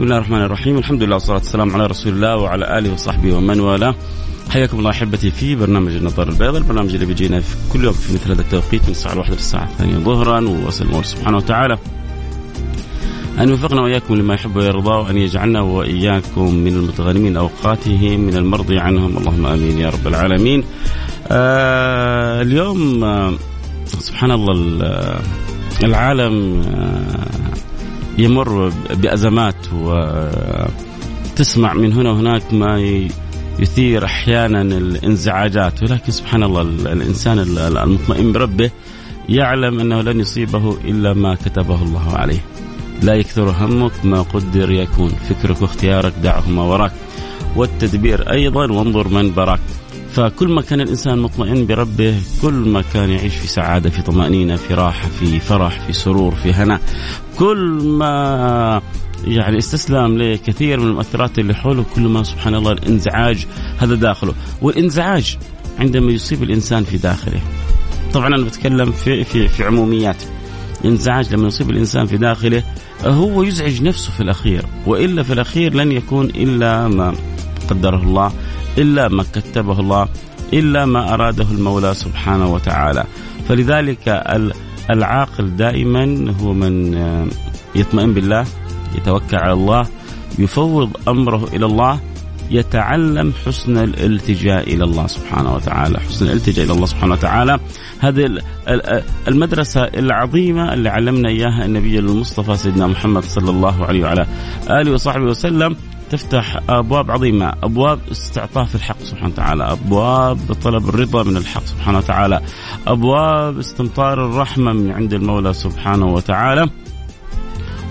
بسم الله الرحمن الرحيم. الحمد لله والصلاة والسلام على رسول الله وعلى آله وصحبه ومن والاه. حياكم الله أحبتي في برنامج النظر البيضاء البرنامج اللي بيجينا في كل يوم في مثل هذا التوقيت من الساعة الواحدة للساعة الثانية ظهرا وأسأل الله سبحانه وتعالى أن يوفقنا وإياكم لما يحب ويرضى وأن يجعلنا وإياكم من المتغنمين أوقاتهم من المرضي عنهم. اللهم آمين يا رب العالمين. آه اليوم آه سبحان الله العالم آه يمر بأزمات وتسمع من هنا وهناك ما يثير أحيانا الانزعاجات. ولكن سبحان الله الإنسان المطمئن بربه يعلم أنه لن يصيبه إلا ما كتبه الله عليه. لا يكثر همك ما قدر يكون. فكرك واختيارك دعهما وراك والتدبير أيضا وانظر من براك. فكل ما كان الإنسان مطمئن بربه كل ما كان يعيش في سعادة في طمأنينة في راحة في فرح في سرور في هنا. كل ما يعني استسلم لكثير من المؤثرات اللي حوله كل ما سبحان الله الإنزعاج هذا داخله. والإنزعاج عندما يصيب الإنسان في داخله. طبعا أنا بتكلم في في في عموميات. الانزعاج لما يصيب الإنسان في داخله هو يزعج نفسه في الأخير. وإلا في الأخير لن يكون إلا ما قدره الله. إلا ما كتبه الله إلا ما أراده المولى سبحانه وتعالى. فلذلك العاقل دائما هو من يطمئن بالله يتوكل على الله يفوض أمره إلى الله يتعلم حسن الالتجاء إلى الله سبحانه وتعالى، حسن الالتجاء إلى الله سبحانه وتعالى، هذه المدرسة العظيمة اللي علمنا إياها النبي المصطفى سيدنا محمد صلى الله عليه وعلى آله وصحبه وسلم. تفتح أبواب عظيمة، أبواب استعطاف الحق سبحانه وتعالى، أبواب طلب الرضا من الحق سبحانه وتعالى، أبواب استمطار الرحمة من عند المولى سبحانه وتعالى.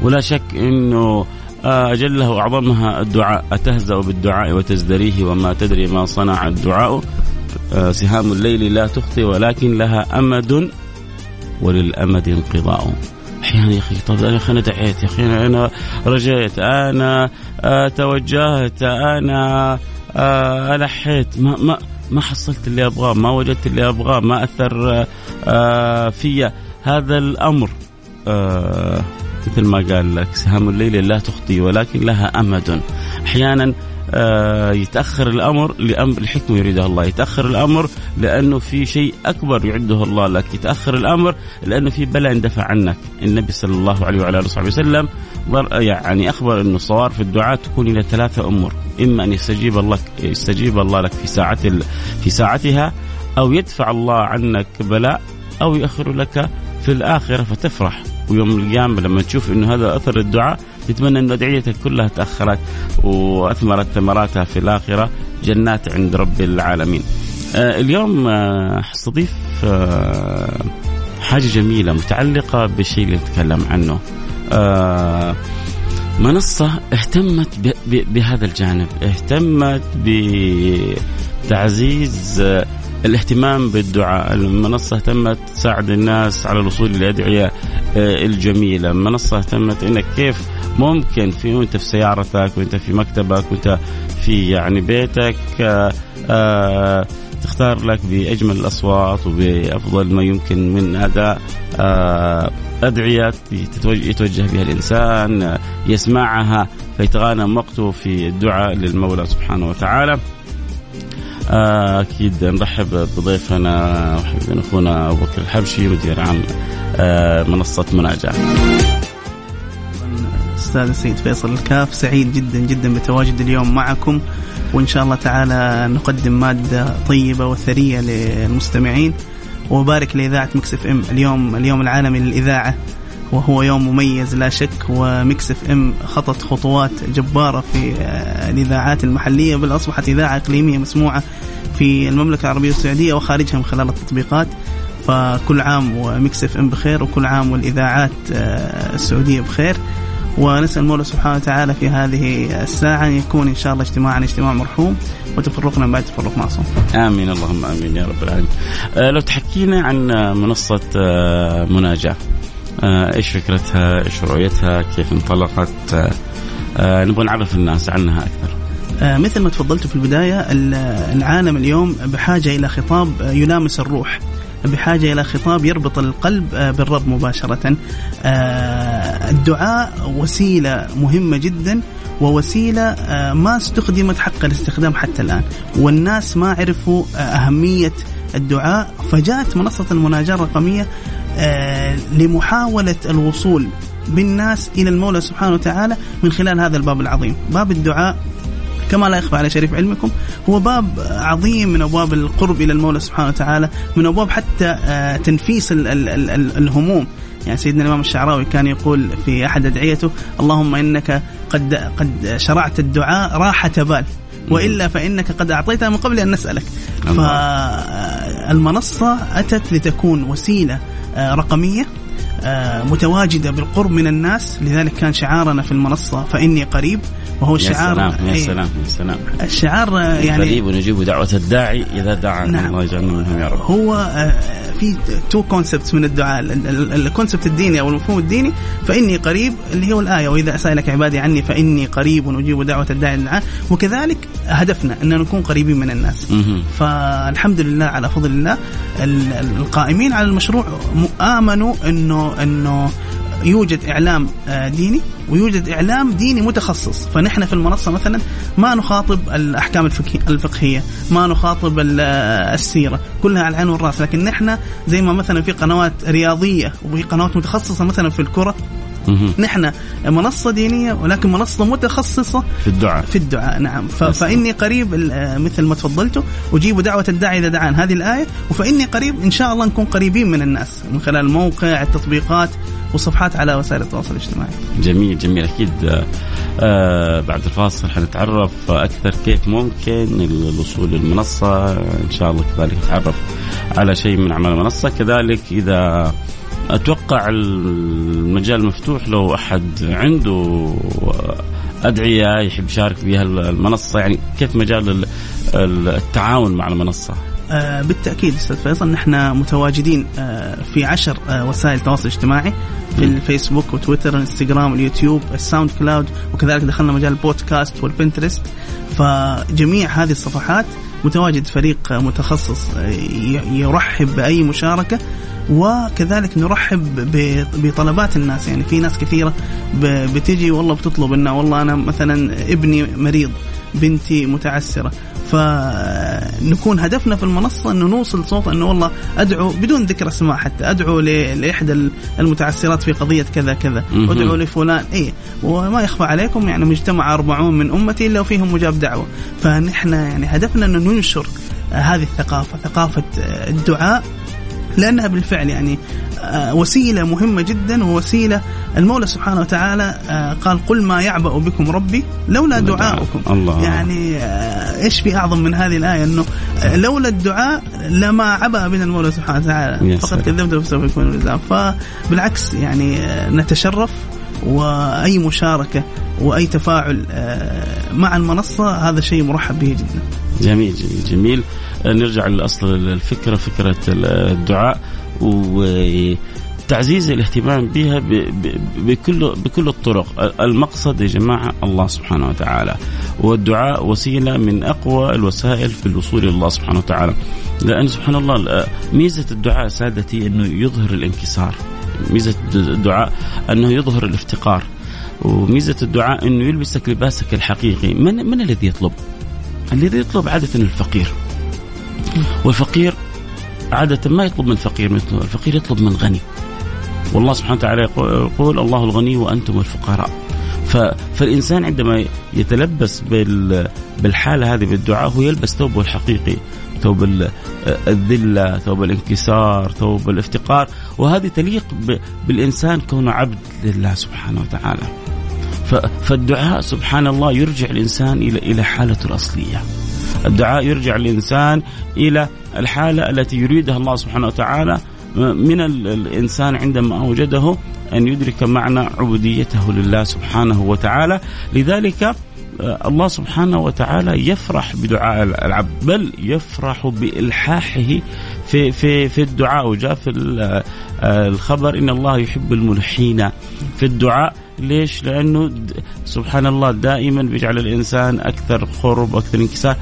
ولا شك إنه اجلها وأعظمها الدعاء، أتهزأ بالدعاء وتزدريه وما تدري ما صنع الدعاء سهام الليل لا تخطي ولكن لها أمد وللأمد انقضاء. أحيانا يا أخي. طب أنا أنا دعيت يا أخي. أنا رجيت أنا آه توجهت. أنا آه ألحيت. ما ما ما حصلت اللي أبغاه ما وجدت اللي أبغاه ما أثر آه في هذا الأمر مثل ما قال لك سهام الليل لا تخطي ولكن لها أمد. أحيانا يتأخر الأمر لامر الحكمه يريدها الله، يتأخر الأمر لأنه في شيء أكبر يعده الله لك، يتأخر الأمر لأنه في بلاء اندفع عنك، النبي صلى الله عليه وعلى آله وصحبه وسلم يعني أخبر انه الصواب في الدعاء تكون إلى ثلاثة أمور، إما أن يستجيب الله يستجيب الله لك في ساعة في ساعتها أو يدفع الله عنك بلاء أو يؤخر لك في الآخرة فتفرح. ويوم القيامة لما تشوف إنه هذا أثر الدعاء تتمنى انه ادعيتك كلها تأخرت وأثمرت ثمراتها في الآخرة جنات عند رب العالمين. آه اليوم آه حستضيف آه حاجة جميلة متعلقة بالشيء اللي نتكلم عنه. آه منصة اهتمت بهذا الجانب، اهتمت بتعزيز آه الاهتمام بالدعاء المنصة اهتمت تساعد الناس على الوصول للأدعية الجميلة المنصة اهتمت إنك كيف ممكن في وانت في سيارتك وانت في مكتبك وانت في يعني بيتك آآ آآ تختار لك بأجمل الأصوات وبأفضل ما يمكن من أداء أدعية يتوجه بها الإنسان يسمعها فيتغانم وقته في الدعاء للمولى سبحانه وتعالى آه، أكيد نرحب بضيفنا وحبيبنا أخونا أبو بكر الحبشي مدير عام آه، منصة مناجاة. أستاذ السيد فيصل الكاف. سعيد جدا جدا بتواجد اليوم معكم وإن شاء الله تعالى نقدم مادة طيبة وثرية للمستمعين. وبارك لإذاعة مكس إف إم اليوم اليوم العالمي للإذاعة وهو يوم مميز لا شك. وميكس إف إم خطت خطوات جبارة في آه، الإذاعات المحلية. بل أصبحت إذاعة إقليمية مسموعة في المملكة العربية السعودية وخارجها من خلال التطبيقات. فكل عام وميكس إف إم بخير وكل عام والإذاعات آه، السعودية بخير. ونسأل المولى سبحانه وتعالى في هذه الساعة أن يكون إن شاء الله اجتماعنا اجتماع مرحوم وتفرقنا بعد تفرق معصوم. آمين اللهم آمين يا رب العالمين. آه لو تحكينا عن منصة آه مناجاة. آه إيش فكرتها؟ إيش رؤيتها؟ كيف انطلقت؟ آه, آه، نبغى نعرف الناس عنها أكثر. آه مثل ما تفضلت في البداية العالم اليوم بحاجة إلى خطاب يلامس الروح. بحاجة إلى خطاب يربط القلب آه، بالرب مباشرة. آه، الدعاء وسيلة مهمة جدا ووسيلة آه، ما استخدمت حق الاستخدام حتى الآن. والناس ما عرفوا أهمية الدعاء. فجاءت منصة المناجاة الرقمية لمحاولة الوصول بالناس إلى المولى سبحانه وتعالى من خلال هذا الباب العظيم. باب الدعاء كما لا يخفى على شريف علمكم هو باب عظيم من أبواب القرب إلى المولى سبحانه وتعالى من أبواب حتى آه، تنفيس الهموم. يعني سيدنا الإمام الشعراوي كان يقول في أحد أدعيته اللهم إنك قد قد شرعت الدعاء راحة بال وإلا فإنك قد أعطيتها من قبل أن نسألك. فالمنصة أتت لتكون وسيلة آه، رقمية متواجدة بالقرب من الناس. لذلك كان شعارنا في المنصة فإني قريب. وهو الشعار يا سلام يا إيه. سلام يا سلام. الشعار يعني قريب ونجيب دعوة الداعي إذا دعا. نعم. الله يجعلنا منهم يا رب. هو آه، في two concepts من الدعاء. ال concept الديني أو المفهوم الديني فإني قريب اللي هو الآية. وإذا سالك عبادي عني فإني قريب ونجيب دعوة الداعي للدعاء. وكذلك هدفنا ان نكون قريبين من الناس. فالحمد لله على فضل الله القائمين على المشروع آمنوا أنه يوجد إعلام آه، ديني ويوجد إعلام ديني متخصص. فنحن في المنصة مثلا ما نخاطب الأحكام الفقهية ما نخاطب آه، السيرة كلها على العين والرأس. لكن نحن زي ما مثلا في قنوات رياضية وفي قنوات متخصصة مثلا في الكرة نحن منصة دينية ولكن منصة متخصصة في الدعاء. في الدعاء نعم. فإني قريب آه، مثل ما تفضلتوا أجيب دعوة الداعي إذا دعان. هذه الآية وفإني قريب إن شاء الله نكون قريبين من الناس من خلال الموقع التطبيقات وصفحات على وسائل التواصل الاجتماعي. جميل جميل. أكيد آه بعد الفاصل حنتعرف أكثر كيف ممكن الوصول للمنصة. إن شاء الله كذلك نتعرف على شيء من أعمال المنصة. كذلك إذا أتوقع المجال مفتوح لو أحد عنده أدعية يحب يشارك فيها المنصه يعني كيف مجال التعاون مع المنصة؟ آه بالتأكيد أستاذ فيصل نحن متواجدين آه في عشر آه وسائل تواصل اجتماعي في الفيسبوك وتويتر والانستغرام واليوتيوب الساوند كلاود وكذلك دخلنا مجال البودكاست والبنترست. فجميع هذه الصفحات متواجد فريق متخصص يرحب بأي مشاركة. وكذلك نرحب بطلبات الناس. يعني في ناس كثيرة بتجي والله بتطلب إنه والله أنا مثلا ابني مريض بنتي متعسرة. فنكون هدفنا في المنصة أنه نوصل صوت أنه والله أدعو بدون ذكر أسماء حتى أدعو لإحدى المتعسرات في قضية كذا كذا. أدعو لفلان. إيه. وما يخفى عليكم يعني مجتمع أربعون من أمتي إلا وفيهم مجاب دعوة. فنحن يعني هدفنا أنه ننشر هذه الثقافة ثقافة الدعاء لأنها بالفعل يعني آه، وسيلة مهمة جدا ووسيله المولى سبحانه وتعالى آه، قال قل ما يعبأ بكم ربي لولا دعاؤكم. الله. يعني آه، إيش في أعظم من هذه الآية؟ إنه لولا الدعاء لما عبأ بنا المولى سبحانه وتعالى. فقد كذبت فسوف يكون فبالعكس يعني نتشرف وأي مشاركة وأي تفاعل مع المنصة هذا شيء مرحب به جدا. جميل جميل. جميل نرجع لاصل الفكرة فكرة الدعاء وتعزيز الاهتمام بها بكل بكل الطرق. المقصد يا جماعة الله سبحانه وتعالى. والدعاء وسيلة من أقوى الوسائل في الوصول إلى الله سبحانه وتعالى. لأن سبحان الله ميزة الدعاء سادتي أنه يظهر الانكسار. ميزة الدعاء أنه يظهر الافتقار. وميزة الدعاء إنه يلبسك لباسك الحقيقي. من من الذي يطلب؟ الذي يطلب عادة الفقير. والفقير عادة ما يطلب من فقير مثله الفقير يطلب من غني. والله سبحانه وتعالى يقول الله الغني وأنتم الفقراء. فالإنسان عندما يتلبس بالحالة هذه بالدعاء هو يلبس ثوبه الحقيقي ثوب الذلة ثوب الانكسار ثوب الافتقار. وهذه تليق بالإنسان كونه عبد لله سبحانه وتعالى. فالدعاء سبحان الله يرجع الإنسان إلى إلى حالته الأصلية. الدعاء يرجع الإنسان إلى الحالة التي يريدها الله سبحانه وتعالى. من الإنسان عندما أوجده أن يدرك معنى عبوديته لله سبحانه وتعالى. لذلك آه، الله سبحانه وتعالى يفرح بدعاء العبد بل يفرح بإلحاحه في في في الدعاء. وجاء في آه، الخبر إن الله يحب الملحين. في الدعاء ليش؟ لأنه سبحان الله دائما بيجعل الإنسان أكثر قرب وأكثر انكسار.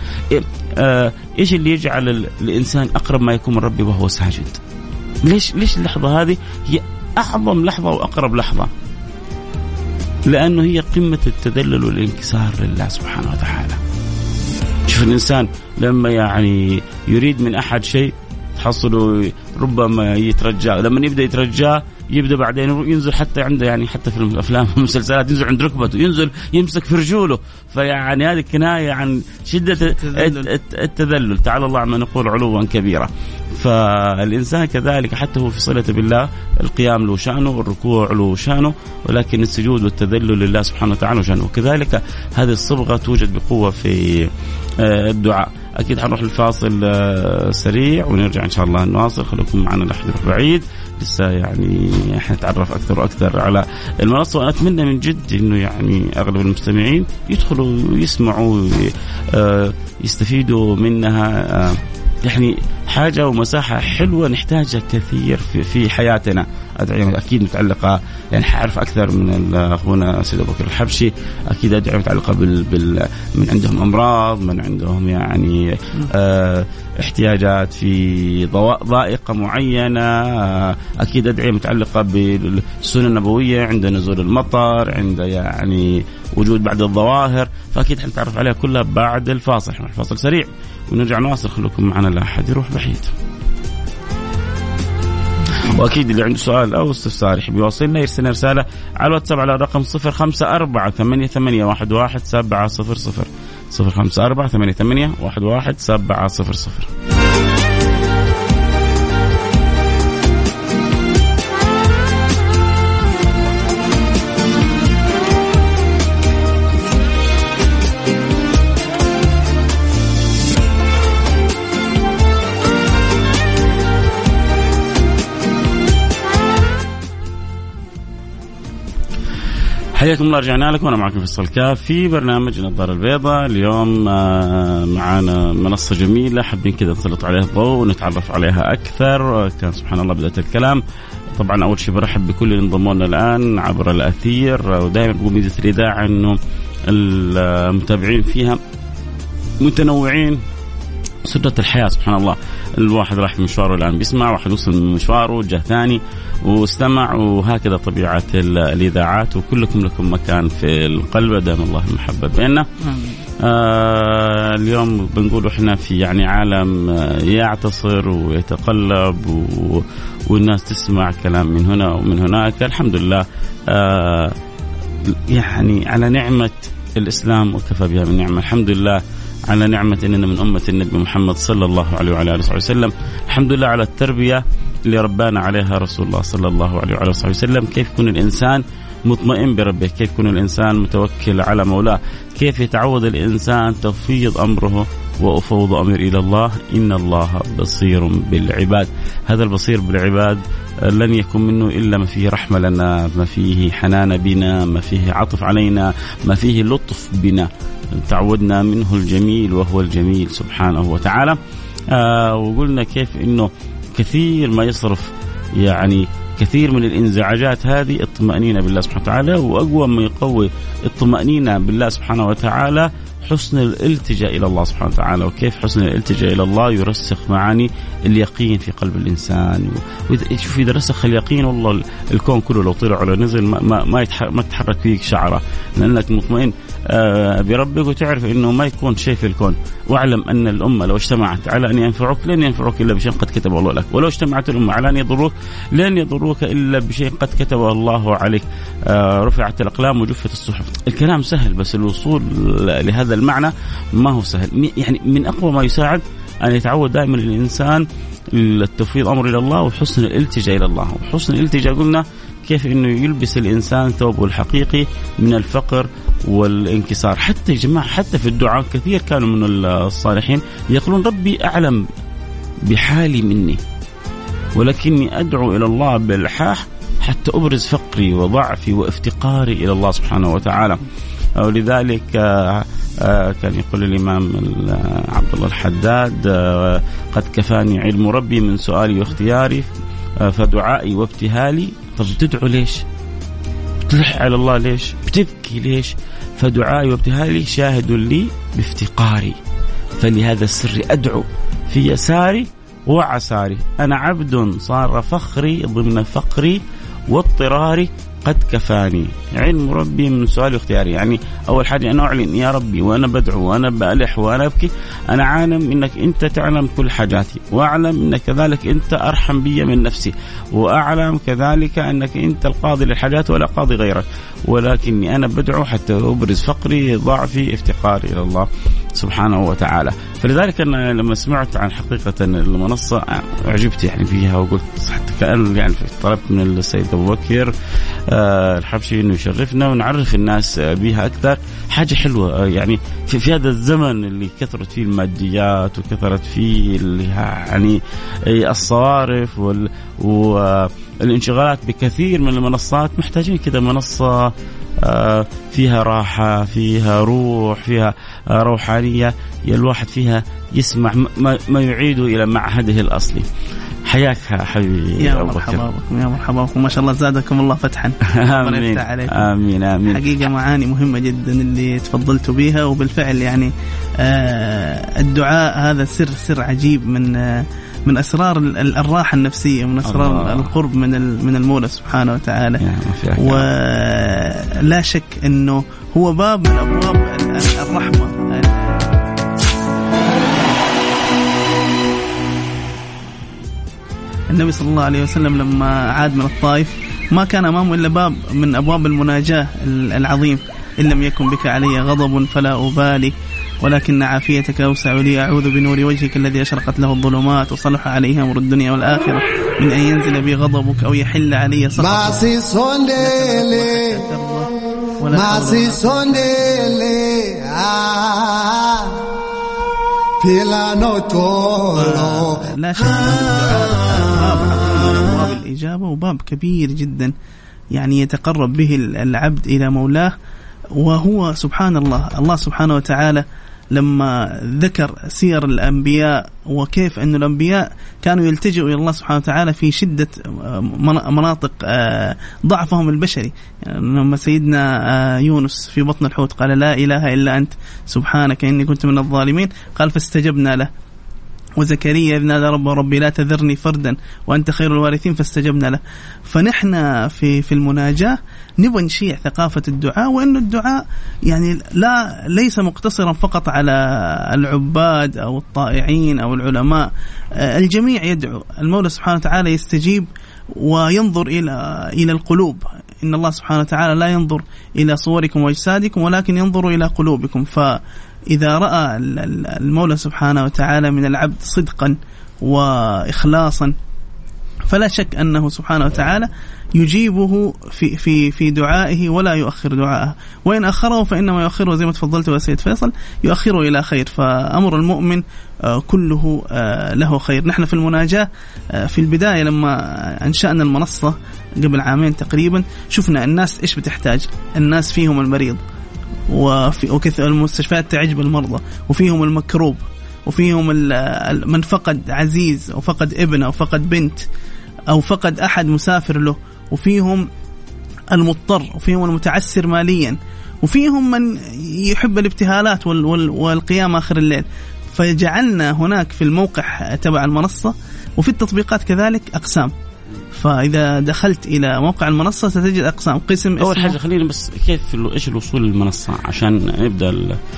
آه، إيش اللي يجعل الإنسان أقرب ما يكون من ربه وهو ساجد؟ ليش ليش اللحظة هذه هي أعظم لحظة وأقرب لحظة؟ لأنه هي قمة التذلل والانكسار لله سبحانه وتعالى. شوف الإنسان لما يعني يريد من أحد شيء تحصله ربما يترجى لما يبدأ يترجاه يبدأ بعدين ينزل حتى عنده يعني حتى في الأفلام والمسلسلات ينزل عند ركبته ينزل يمسك في رجوله. فيعني هذه كناية عن شدة التذلل, التذلل. تعالى الله عما نقول علوا كبيرا فالإنسان كذلك حتى هو في صلته بالله القيام له شأنه والركوع له شأنه ولكن السجود والتذلل لله سبحانه وتعالى شانه وكذلك هذه الصبغة توجد بقوة في الدعاء. أكيد حنروح الفاصل آه، سريع ونرجع إن شاء الله نواصل. خليكم معنا لا يروح بعيد لسه يعني حنتعرف أكثر وأكثر على المنصة. وأنا أتمنى من جد إنه يعني أغلب المستمعين يدخلوا ويسمعوا آه، يستفيدوا منها. يعني حاجة ومساحة حلوة نحتاجها كثير في حياتنا. ادعيه أكيد متعلقة يعني حعرف أكثر من أخونا سيد أبو بكر الحبشي أكيد ادعيه متعلقة بال, بال من عندهم أمراض من عندهم يعني آه احتياجات في ضائقة معينة آه أكيد ادعيه متعلقة بالسنة النبوية عند نزول المطر عند يعني وجود بعض الظواهر فأكيد حنتعرف عليها كلها بعد الفاصل الفاصل سريع ونرجع نواصل خليكم معنا لا احد يروح بعيد. وأكيد اللي عنده سؤال أو استفسار يحب يوصلنا يرسل رسالة على الواتساب على الرقم 054 88 11 700 054 88 11 حياكم الله رجعنا لكم. وأنا معكم فيصل كاف في برنامج النظاره البيضاء. اليوم آه، معانا منصة جميلة. حابين كذا نسلط عليها الضوء ونتعرف عليها أكثر. كان سبحان الله بدأت الكلام. طبعا أول شيء برحب بكل اللي انضموا لنا الآن عبر الأثير. ودائما بقول ميزة الإذاعة إنه المتابعين فيها متنوعين. سنة الحياة سبحان الله. الواحد راح مشواره الآن بيسمع واحد وصل من مشواره جاء ثاني. واستمع وهكذا طبيعة الإذاعات وكلكم لكم مكان في القلب دام الله المحبة بيننا. آه اليوم بنقول إحنا في يعني عالم يعتصر ويتقلب و... والناس تسمع كلام من هنا ومن هناك. الحمد لله آه يعني على نعمة الإسلام وكفى بها من نعمة الحمد لله على نعمة أننا من أمة النبي محمد صلى الله عليه وعلى آله وصحبه وسلم. الحمد لله على التربية. اللي ربانا عليها رسول الله صلى الله عليه وعلى وصحبه وسلم. كيف يكون الإنسان مطمئن بربه؟ كيف يكون الإنسان متوكل على مولاه؟ كيف يتعود الإنسان تفويض أمره وأفوض أمري إلى الله؟ إن الله بصير بالعباد. هذا البصير بالعباد لن يكون منه إلا ما فيه رحمة لنا ما فيه حنان بنا ما فيه عطف علينا ما فيه لطف بنا. تعودنا منه الجميل وهو الجميل سبحانه وتعالى. آه وقلنا كيف إنه كثير ما يصرف يعني كثير من الانزعاجات هذه الطمأنينة بالله سبحانه وتعالى وأقوى ما يقوي الطمأنينة بالله سبحانه وتعالى حسن الالتجاء إلى الله سبحانه وتعالى. وكيف حسن الالتجاء إلى الله؟ يرسخ معاني اليقين في قلب الإنسان. شوف إذا رسخ اليقين والله الكون كله لو طلع ولا نزل ما ما ما, تتحرك فيك شعرة. لأنك مطمئن. بربك وتعرف إنه ما يكون شيء في الكون. واعلم أن الأمة لو اجتمعت على أن ينفعوك لن ينفعوك إلا بشيء قد كتبه الله لك. ولو اجتمعت الأمة على أن يضروك لن يضروك إلا بشيء قد كتبه الله عليك. آه، رفعت الأقلام وجفت الصحف. الكلام سهل بس الوصول لهذا المعنى ما هو سهل. يعني من أقوى ما يساعد أن يتعود دائما الإنسان التفويض أمر إلى الله وحسن الالتجاء إلى الله. وحسن الالتجاء قلنا كيف إنه يلبس الإنسان ثوبه الحقيقي من الفقر والانكسار. حتى يا جماعة حتى في الدعاء كثير كانوا من الصالحين يقولون ربي أعلم بحالي مني ولكني أدعو إلى الله بالحاح حتى أبرز فقري وضعفي وافتقاري إلى الله سبحانه وتعالى. ولذلك آه، آه، كان يقول الإمام عبد الله الحداد آه، قد كفاني علم ربي من سؤالي واختياري فدعائي وابتهالي طب تدعو ليش؟ بتلح على الله ليش؟ بتبكي ليش؟ فدعائي وابتهالي شاهد لي بافتقاري فلهذا السر أدعو في يساري وعساري أنا عبد صار فخري ضمن فقري واضطراري قد كفاني. علم ربي من سؤال اختياري يعني أول حاجة أنا أعلن يا ربي وأنا بدعو وأنا بألح وأنا أبكي أنا عالم إنك أنت تعلم كل حاجاتي وأعلم انك كذلك أنت أرحم بي من نفسي وأعلم كذلك أنك أنت القاضي للحاجات ولا قاضي غيرك. ولكني أنا بدعو حتى أبرز فقري ضعفي افتقاري إلى الله سبحانه وتعالى. فلذلك أنا لما سمعت عن حقيقة المنصة أعجبت يعني فيها وقلت حتى كأن يعني طلبت من السيد أبو بكر آه الحبشي إنه يشرفنا ونعرف الناس بها أكثر. حاجة حلوة آه يعني في, في هذا الزمن اللي كثرت فيه الماديات وكثرت فيه يعني الصوارف وال والانشغالات بكثير من المنصات محتاجين كذا منصة آه، فيها راحة فيها روح فيها آه، روحانية. الواحد فيها يسمع ما يعيده إلى معهده الأصلي. حياك حبيبي يا مرحبا بكم يا مرحبا بكم. ما شاء الله زادكم الله فتحا. آمين. آمين آمين. حقيقة معاني مهمة جدا اللي تفضلتوا بها وبالفعل يعني آه الدعاء هذا سر سر عجيب من آه من أسرار الراحة النفسية من أسرار الله. القرب من من المولى سبحانه وتعالى. ولا شك إنه هو باب من أبواب الرحمة. النبي صلى الله عليه وسلم لما عاد من الطائف ما كان أمامه إلا باب من أبواب المناجاة العظيم. إن لم يكن بك علي غضب فلا أبالي ولكن عافيتك أوسع لي. أعوذ بنور وجهك الذي أشرقت له الظلمات وصلح عليه أمر الدنيا والآخرة. من أن ينزل بي غضبك أو يحل علي سخطك. لا شك. باب ابواب الإجابة وباب كبير جدا. يعني يتقرب به العبد إلى مولاه وهو سبحان الله. الله سبحانه وتعالى لما ذكر سير الأنبياء وكيف أن الأنبياء كانوا يلتجئوا إلى الله سبحانه وتعالى في شدة آه، مناطق آه، ضعفهم البشري. يعني لما سيدنا آه، يونس في بطن الحوت قال لا إله إلا أنت سبحانك إني كنت من الظالمين قال فاستجبنا له. وزكريا إذ نادى ربه ربي لا تذرني فردا وأنت خير الوارثين فاستجبنا له. فنحن في في المناجاة نبغى نشيع ثقافة الدعاء وأن الدعاء يعني لا ليس مقتصرا فقط على العباد أو الطائعين أو العلماء. آه، الجميع يدعو. المولى سبحانه وتعالى يستجيب وينظر إلى إلى القلوب. إن الله سبحانه وتعالى لا ينظر إلى صوركم وأجسادكم ولكن ينظر إلى قلوبكم. ف إذا رأى المولى سبحانه وتعالى من العبد صدقا وإخلاصا فلا شك أنه سبحانه وتعالى يجيبه في في في دعائه ولا يؤخر دعاءه. وإن أخره فإنما يؤخره زي ما تفضلت يا سيد فيصل يؤخره إلى خير. فأمر المؤمن آه، كله آه، له خير. نحن في المناجاة آه، في البداية لما أنشأنا المنصة قبل عامين تقريبا شفنا الناس إيش بتحتاج. الناس فيهم المريض وفي وكثر المستشفيات تعجب المرضى وفيهم المكروب وفيهم من فقد عزيز أو فقد ابن أو فقد بنت أو فقد أحد مسافر له. وفيهم المضطر وفيهم المتعسر ماليا وفيهم من يحب الابتهالات والقيام آخر الليل. فجعلنا هناك في الموقع تبع المنصة وفي التطبيقات كذلك أقسام. فإذا دخلت إلى موقع المنصة ستجد أقسام. قسم أول حاجة خلينا بس كيف إيش الوصول للمنصة؟ عشان نبدأ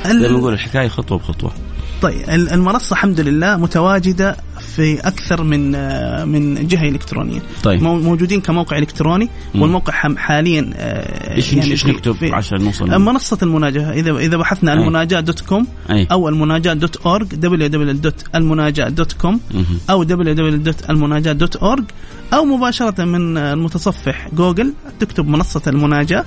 زي ما نقول الحكاية خطوة بخطوة. طيب المنصة الحمد لله متواجدة في أكثر من من جهة إلكترونية طيب. موجودين كموقع إلكتروني مم. والموقع حاليا إيش يعني إيش نكتب عشان نوصل منصة المناجاة اذا إذا بحثنا أي. المناجاة dot com أي. أو المناجاة dot org www.المناجاه dot com. أو www.المناجاه dot org أو مباشرة من المتصفح جوجل تكتب منصة المناجاة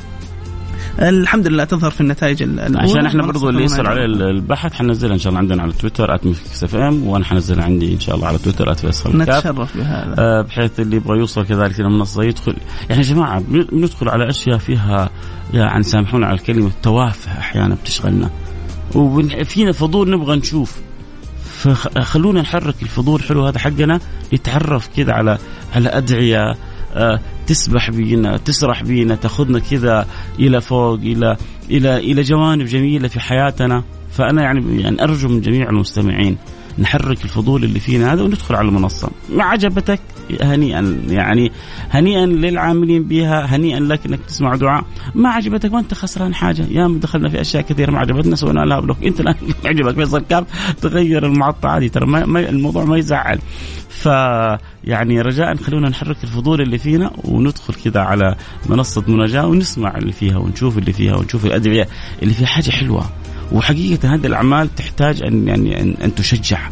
الحمد لله تظهر في النتائج عشان إحنا برضو اللي يسأل المناجاة. عليه البحث حنزلها إن شاء الله عندنا على تويتر @مكس اف ام وأنا حنزلها عندي إن شاء الله على تويتر @فيصل نتشرف بهذا. آه، بحيث اللي يبغى يوصل كذلك إلى المنصه يدخل. يعني يا جماعة بن- بندخل على أشياء فيها يعني سامحونا على الكلمة توافه أحيانا بتشغلنا. وفينا فضول نبغى نشوف. فخلونا نحرك الفضول الحلو هذا حقنا نتعرف كذا على على أدعية تسبح بينا تسرح بينا تاخذنا كذا إلى فوق إلى إلى إلى جوانب جميلة في حياتنا. فأنا يعني يعني أرجو من جميع المستمعين نحرك الفضول اللي فينا هذا وندخل على المنصة. ما عجبتك هنيئا يعني هنيئا للعاملين بها هنيئا لك إنك تسمع دعاء. ما عجبتك؟ ما أنت خسران حاجة. يا دخلنا في أشياء كثيرة ما عجبتنا سوينا لها بلوك. أنت الآن عجبك فيصل كاف تغير المعطى عادي. ترى ما الموضوع ما يزعل. ف يعني رجاء خلونا نحرك الفضول اللي فينا وندخل كذا على منصة مناجاة ونسمع اللي فيها ونشوف اللي فيها ونشوف الأدعية اللي فيها حاجة حلوة. وحقيقة هذه الأعمال تحتاج ان يعني ان, أن تشجع.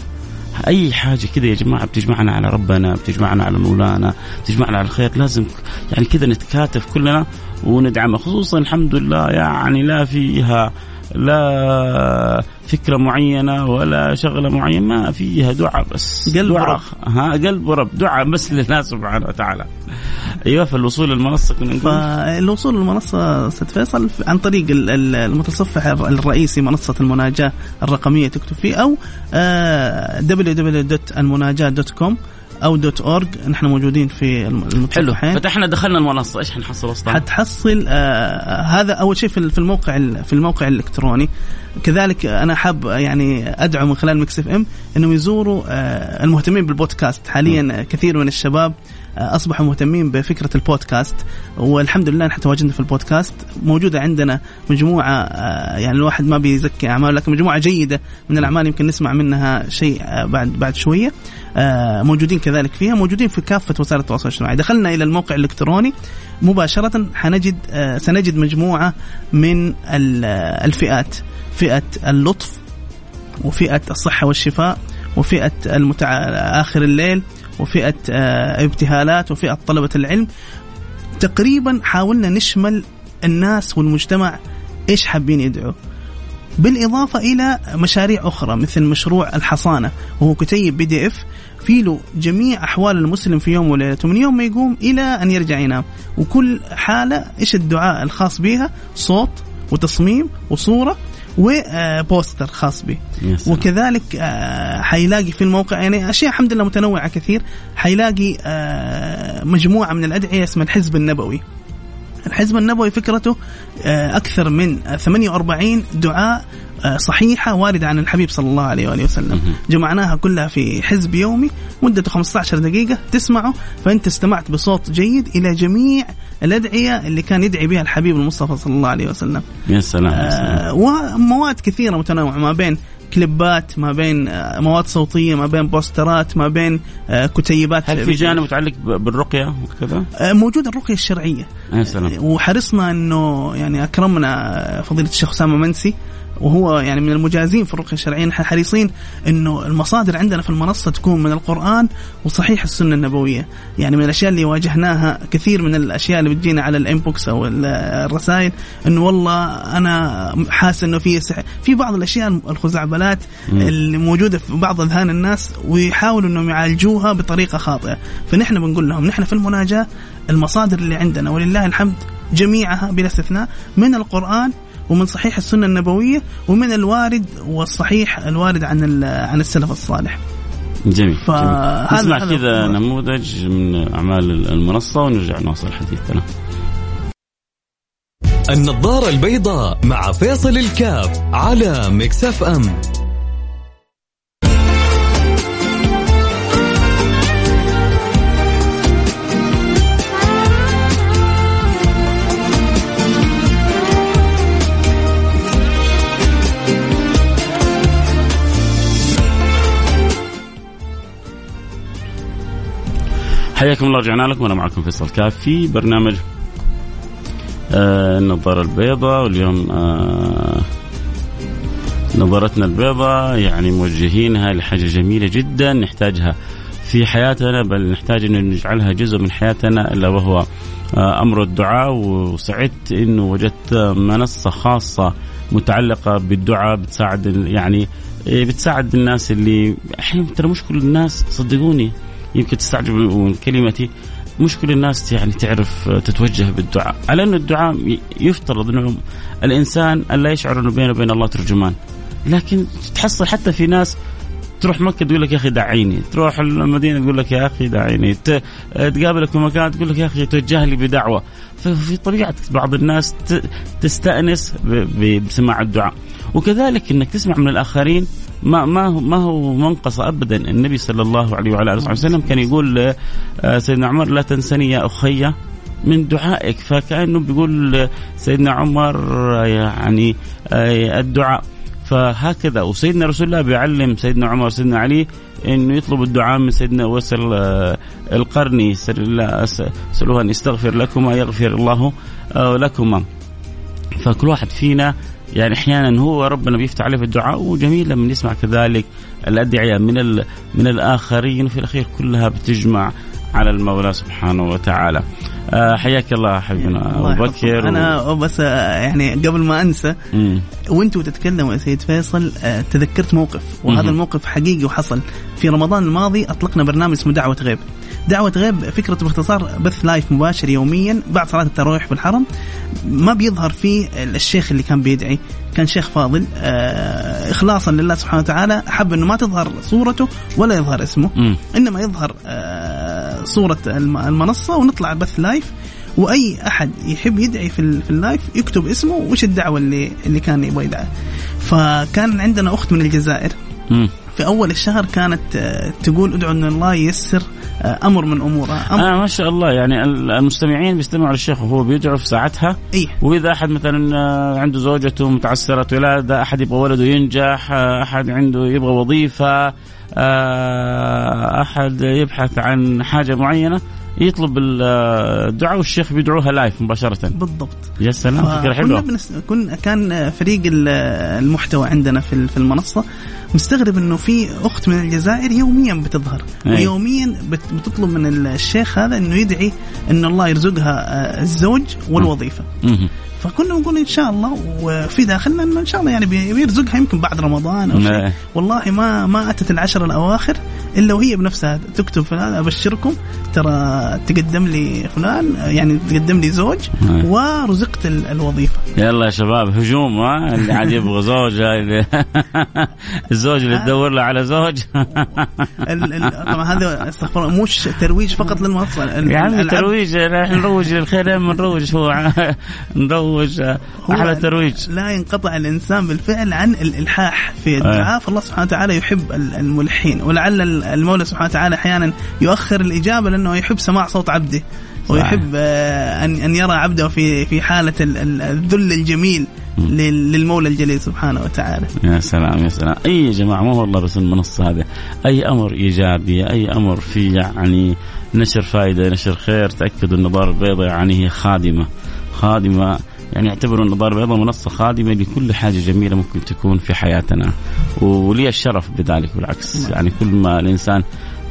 أي حاجة كذا يا جماعة بتجمعنا على ربنا بتجمعنا على مولانا بتجمعنا على الخير لازم يعني كذا نتكاتف كلنا وندعمها خصوصا الحمد لله يعني لا فيها لا فكرة معينة ولا شغلة معينة ما فيها دعاء بس. قلب دعاء. ورب. ها قلب ورب دعاء بس لله سبحانه وتعالى. أيوه فالوصول للمنصه كنا نقول. فالوصول للمنصة أستاذ فيصل عن طريق ال- ال- المتصفح الرئيسي منصة المناجاة الرقمية تكتب فيه أو آه، أو دوت أورج نحن موجودين في الم- حلو. المتصفحين فتحنا دخلنا المنصة. إيش حنحصل وسطها؟ حتحصل آه هذا أول شيء في الموقع ال- في الموقع الإلكتروني. كذلك أنا حاب يعني أدعو من خلال مكس إف إم إنهم يزوروا آه المهتمين بالبودكاست. حاليا كثير من الشباب آه أصبحوا مهتمين بفكرة البودكاست. والحمد لله نحن تواجدنا في البودكاست. موجودة عندنا مجموعة آه يعني الواحد ما بيزكي اعمال لكن مجموعة جيدة من الأعمال يمكن نسمع منها شيء آه بعد بعد شوية. آه موجودين كذلك فيها. موجودين في كافة وسائل التواصل الاجتماعي. دخلنا إلى الموقع الإلكتروني. مباشرة حنجد آه سنجد مجموعة من ال- آه، الفئات. فئة اللطف وفئة الصحة والشفاء وفئة المتع... آخر الليل وفئة آه ابتهالات وفئة طلبة العلم. تقريبا حاولنا نشمل الناس والمجتمع إيش حابين يدعوا بالإضافة إلى مشاريع أخرى مثل مشروع الحصانة وهو كتيب بي دي اف في له جميع أحوال المسلم في يوم وليلته من يوم ما يقوم إلى أن يرجع ينام. وكل حالة إيش الدعاء الخاص بها؟ صوت وتصميم وصورة وبوستر خاص به. وكذلك آه، حيلاقي في الموقع يعني أشياء الحمد لله متنوعة كثير. حيلاقي آه، مجموعة من الأدعية اسمها الحزب النبوي. الحزب النبوي فكرته آه، أكثر من 48 دعاء آه، صحيحة واردة عن الحبيب صلى الله عليه واله وسلم. جمعناها كلها في حزب يومي مدته 15 دقيقة. تسمعه فانت استمعت بصوت جيد إلى جميع الأدعية اللي كان يدعي بها الحبيب المصطفى صلى الله عليه وسلم. يا سلام يا سلام. آه، ومواد كثيرة متنوعة ما بين كليبات ما بين آه، مواد صوتية ما بين بوسترات ما بين كتيبات هل في جانب متعلق بالرقية وكذا؟ موجوده الرقية الشرعية. وحرصنا إنه يعني أكرمنا فضيلة الشيخ أسامة منسي وهو يعني من المجازين في الرقيه الشرعيه نحن حريصين إنه المصادر عندنا في المنصة تكون من القرآن وصحيح السنة النبوية، يعني من الأشياء اللي واجهناها كثير من الأشياء اللي بتجينا على الإنبوكس أو ال- الرسائل إنه والله أنا حاسس إنه في سحر، في بعض الأشياء الخزعبلات. اللي موجودة في بعض أذهان الناس ويحاولوا إنهم يعالجوها بطريقة خاطئة، فنحن بنقول لهم نحن في المناجاة المصادر اللي عندنا ولله الحمد جميعها بلا استثناء من القرآن ومن صحيح السنة النبوية ومن الوارد والصحيح الوارد عن ال- عن السلف الصالح. جميل. نسمع كذا. نموذج من أعمال المنصة ونرجع نواصل حديثنا النظارة البيضاء مع فيصل الكاف على مكسف أم حياكم الله رجعنا لكم. أنا معكم فيصل كاف في برنامج آه النظارة البيضاء واليوم آه نظرتنا البيضاء يعني موجهينها لحاجة جميلة جدا نحتاجها في حياتنا بل نحتاج أن نجعلها جزء من حياتنا إلا وهو آه، أمر الدعاء. وسعدت إنه وجدت منصة خاصة متعلقة بالدعاء بتساعد يعني إيه، بتساعد الناس اللي أحيانا ترى مش كل الناس صدقوني. يمكن تستعجبوا من كلمتي. مش كل الناس يعني تعرف تتوجه بالدعاء. على انه الدعاء يفترض انه الإنسان ألا يشعر أنه بينه وبين الله ترجمان. لكن تحصل حتى في ناس تروح مكة تقول لك يا أخي دعيني، تروح المدينة تقول لك يا أخي دعيني، تقابلك في مكان تقول لك يا أخي توجه لي بدعوة، ففي طبيعة بعض الناس تستأنس بسماع الدعاء، وكذلك إنك تسمع من الآخرين ما ما هو ما هو منقص ابدا. النبي صلى الله عليه وعلى آله وسلم كان يقول سيدنا عمر لا تنسني يا أخي من دعائك. فكأنه بيقول سيدنا عمر يعني الدعاء. فهكذا. وسيدنا رسول الله بيعلم سيدنا عمر وسيدنا علي إنه يطلب الدعاء من سيدنا وسل آه، القرني. اساله أن يستغفر لكما يغفر الله آه، لكما فكل واحد فينا يعني أحيانا هو ربنا بيفتح عليه في الدعاء وجميل لما يسمع كذلك الأدعية من من الآخرين. وفي الأخير كلها بتجمع. على المولى سبحانه وتعالى. آه حياك الله حبيبنا أبو بكر أنا و... بس آه، يعني قبل ما أنسى وأنتم تتكلموا يا سيد فيصل آه تذكرت موقف وهذا مم. الموقف حقيقي وحصل في رمضان الماضي أطلقنا برنامج اسمه دعوة غيب. دعوة غيب فكرة باختصار بث لايف مباشر يوميا بعد صلاة التراويح في الحرم ما بيظهر فيه الشيخ اللي كان بيدعي كان شيخ فاضل آه إخلاصا لله سبحانه وتعالى حب أنه ما تظهر صورته ولا يظهر اسمه م. إنما يظهر آه صورة المنصة ونطلع بث live وأي أحد يحب يدعي في, في ال live يكتب اسمه وش الدعوة اللي اللي كان يبغى يدعي فكان عندنا أخت من الجزائر. في أول الشهر كانت آه، تقول ادعو أن الله ييسر آه، أمر من امورها أمر آه ما شاء الله يعني المستمعين بيستمعوا للشيخ وهو بيدعو في ساعتها إيه؟ وإذا أحد مثلا آه، عنده زوجته متعسرة ولاده أحد يبغى ولده ينجح أحد عنده يبغى وظيفة أحد يبحث عن حاجة معينة يطلب الدعاء والشيخ بيدعوها لايف مباشرة. بالضبط. يا سلام فكرة حلوة. كنا كان فريق المحتوى عندنا في المنصة. مستغرب إنه في أخت من الجزائر يوميا بتظهر. أي. ويوميا بتطلب من الشيخ هذا إنه يدعي إن الله يرزقها آه، الزوج والوظيفة. فكنا نقول إن شاء الله وفي داخلنا إنه إن شاء الله يعني بيرزقها يمكن بعد رمضان أو شيء. والله ما ما أتت العشر الأواخر إلا وهي بنفسها تكتب فلان أبشركم ترى تقدم لي فلان يعني تقدم لي زوج ورزقت الوظيفة. يلا يا شباب هجوم ها اللي عاد يبغى زوج الزوج اللي تدور له على زوج. طبعا هذا استغفر الله مش ترويج فقط للمنصه يا عمي ترويج نروج للخير نروج هو. نروج أحلى ترويج. لا ينقطع الإنسان بالفعل عن الإلحاح في الدعاء فالله سبحانه وتعالى يحب الملحين. ولعل المولى سبحانه وتعالى أحيانا يؤخر الإجابة لأنه يحب سماع صوت عبده ويحب آه، ان أن يرى عبده في في حالة الذل الجميل. للمولى الجليل سبحانه وتعالى. يا سلام يا سلام، أي يا جماعة مو والله بس المنصه هذه، أي أمر إيجابي، أي أمر في يعني نشر فائده، نشر خير، تأكدوا النظاره البيضاء يعني هي خادمة، خادمة يعني اعتبروا النظاره البيضاء منصة خادمة لكل حاجة جميلة ممكن تكون في حياتنا. ولي الشرف بذلك بالعكس. نعم. يعني كل ما الإنسان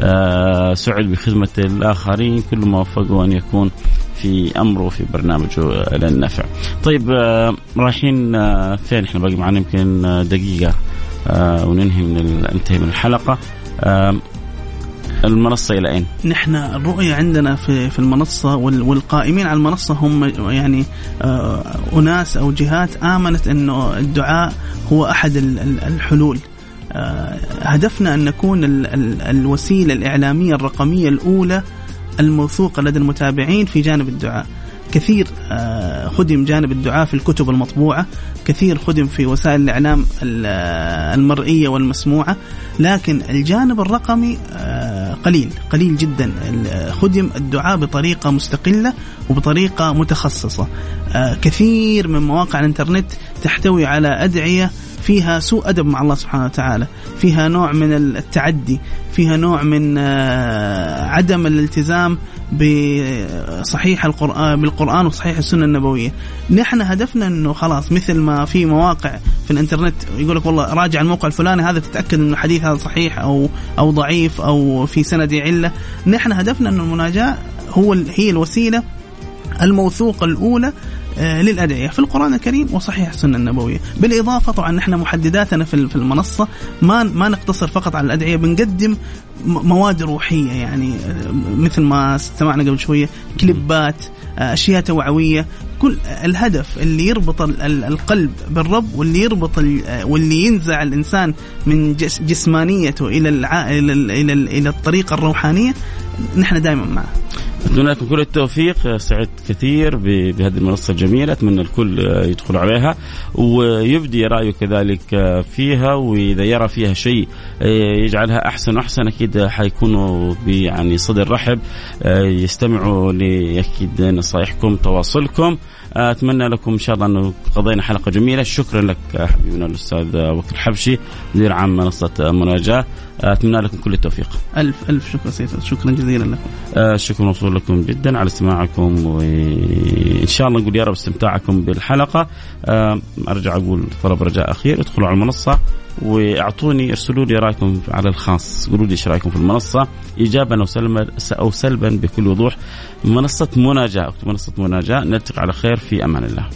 آه، سعد بخدمة الآخرين كل ما وفقه أن يكون في أمره وفي برنامجه للنفع. طيب آه، رايحين آه، فين إحنا باقي معنا يمكن دقيقة وننهي من ننتهي من الحلقة. المنصة إلى أين؟ نحن الرؤية عندنا في في المنصة والقائمين على المنصة هم يعني آه، أناس أو جهات آمنت أنه الدعاء هو أحد الحلول آه، هدفنا أن نكون الوسيلة الإعلامية الرقمية الأولى الموثوقة لدى المتابعين في جانب الدعاء. كثير آه، خدم جانب الدعاء في الكتب المطبوعة كثير خدم في وسائل الإعلام المرئية والمسموعة لكن الجانب الرقمي آه، قليل قليل جدا. خدم الدعاء بطريقة مستقلة وبطريقة متخصصة. آه، كثير من مواقع الإنترنت تحتوي على أدعية فيها سوء أدب مع الله سبحانه وتعالى فيها نوع من التعدي فيها نوع من آه، عدم الالتزام بصحيح القرآن بالقرآن وصحيح السنة النبوية. نحن هدفنا أنه خلاص مثل ما في مواقع في الإنترنت يقول لك والله راجع الموقع الفلاني هذا تتأكد أنه الحديث هذا صحيح أو أو ضعيف أو في سند علة نحن هدفنا أنه المناجاة هو هي الوسيلة الموثوقة الأولى آه، للأدعية. في القرآن الكريم وصحيح السنة النبوية. بالإضافة طبعا نحن محدداتنا في المنصة ما ما نقتصر فقط على الأدعية بنقدم مواد روحية يعني آه، مثل ما استمعنا قبل شوية كليبات آه، أشياء توعوية. كل الهدف اللي يربط القلب بالرب واللي يربط واللي ينزع الإنسان من جسمانيته إلى إلى إلى, الطريقة الروحانية نحن دائما معه. اتمنى لكم كل التوفيق. سعدت كثير بهذه المنصة الجميلة. أتمنى الكل يدخل عليها. ويبدي رأيه كذلك فيها. وإذا يرى فيها شيء يجعلها أحسن وأحسن أكيد حيكونوا يعني صدر رحب. يستمعوا لاكيد نصائحكم تواصلكم. أتمنى لكم إن شاء الله أنه قضينا حلقة جميلة. شكرا لك حبيبنا الأستاذ وكيل الحبشي مدير عام منصة مناجاة. أتمنى لكم كل التوفيق. ألف ألف شكر سيد شكرا جزيلا لكم. الشكر موصول لكم جدا على استماعكم وإن شاء الله نقول يا رب استمتاعكم بالحلقة. أرجع أقول طلب رجاء أخير ادخلوا على المنصة وأعطوني ارسلوا لي رأيكم على الخاص قولوا لي إيش رأيكم في المنصة. ايجابا أو سلبا أو سلبا بكل وضوح. منصة مناجاة منصة مناجاة نلتقي على خير في أمان الله.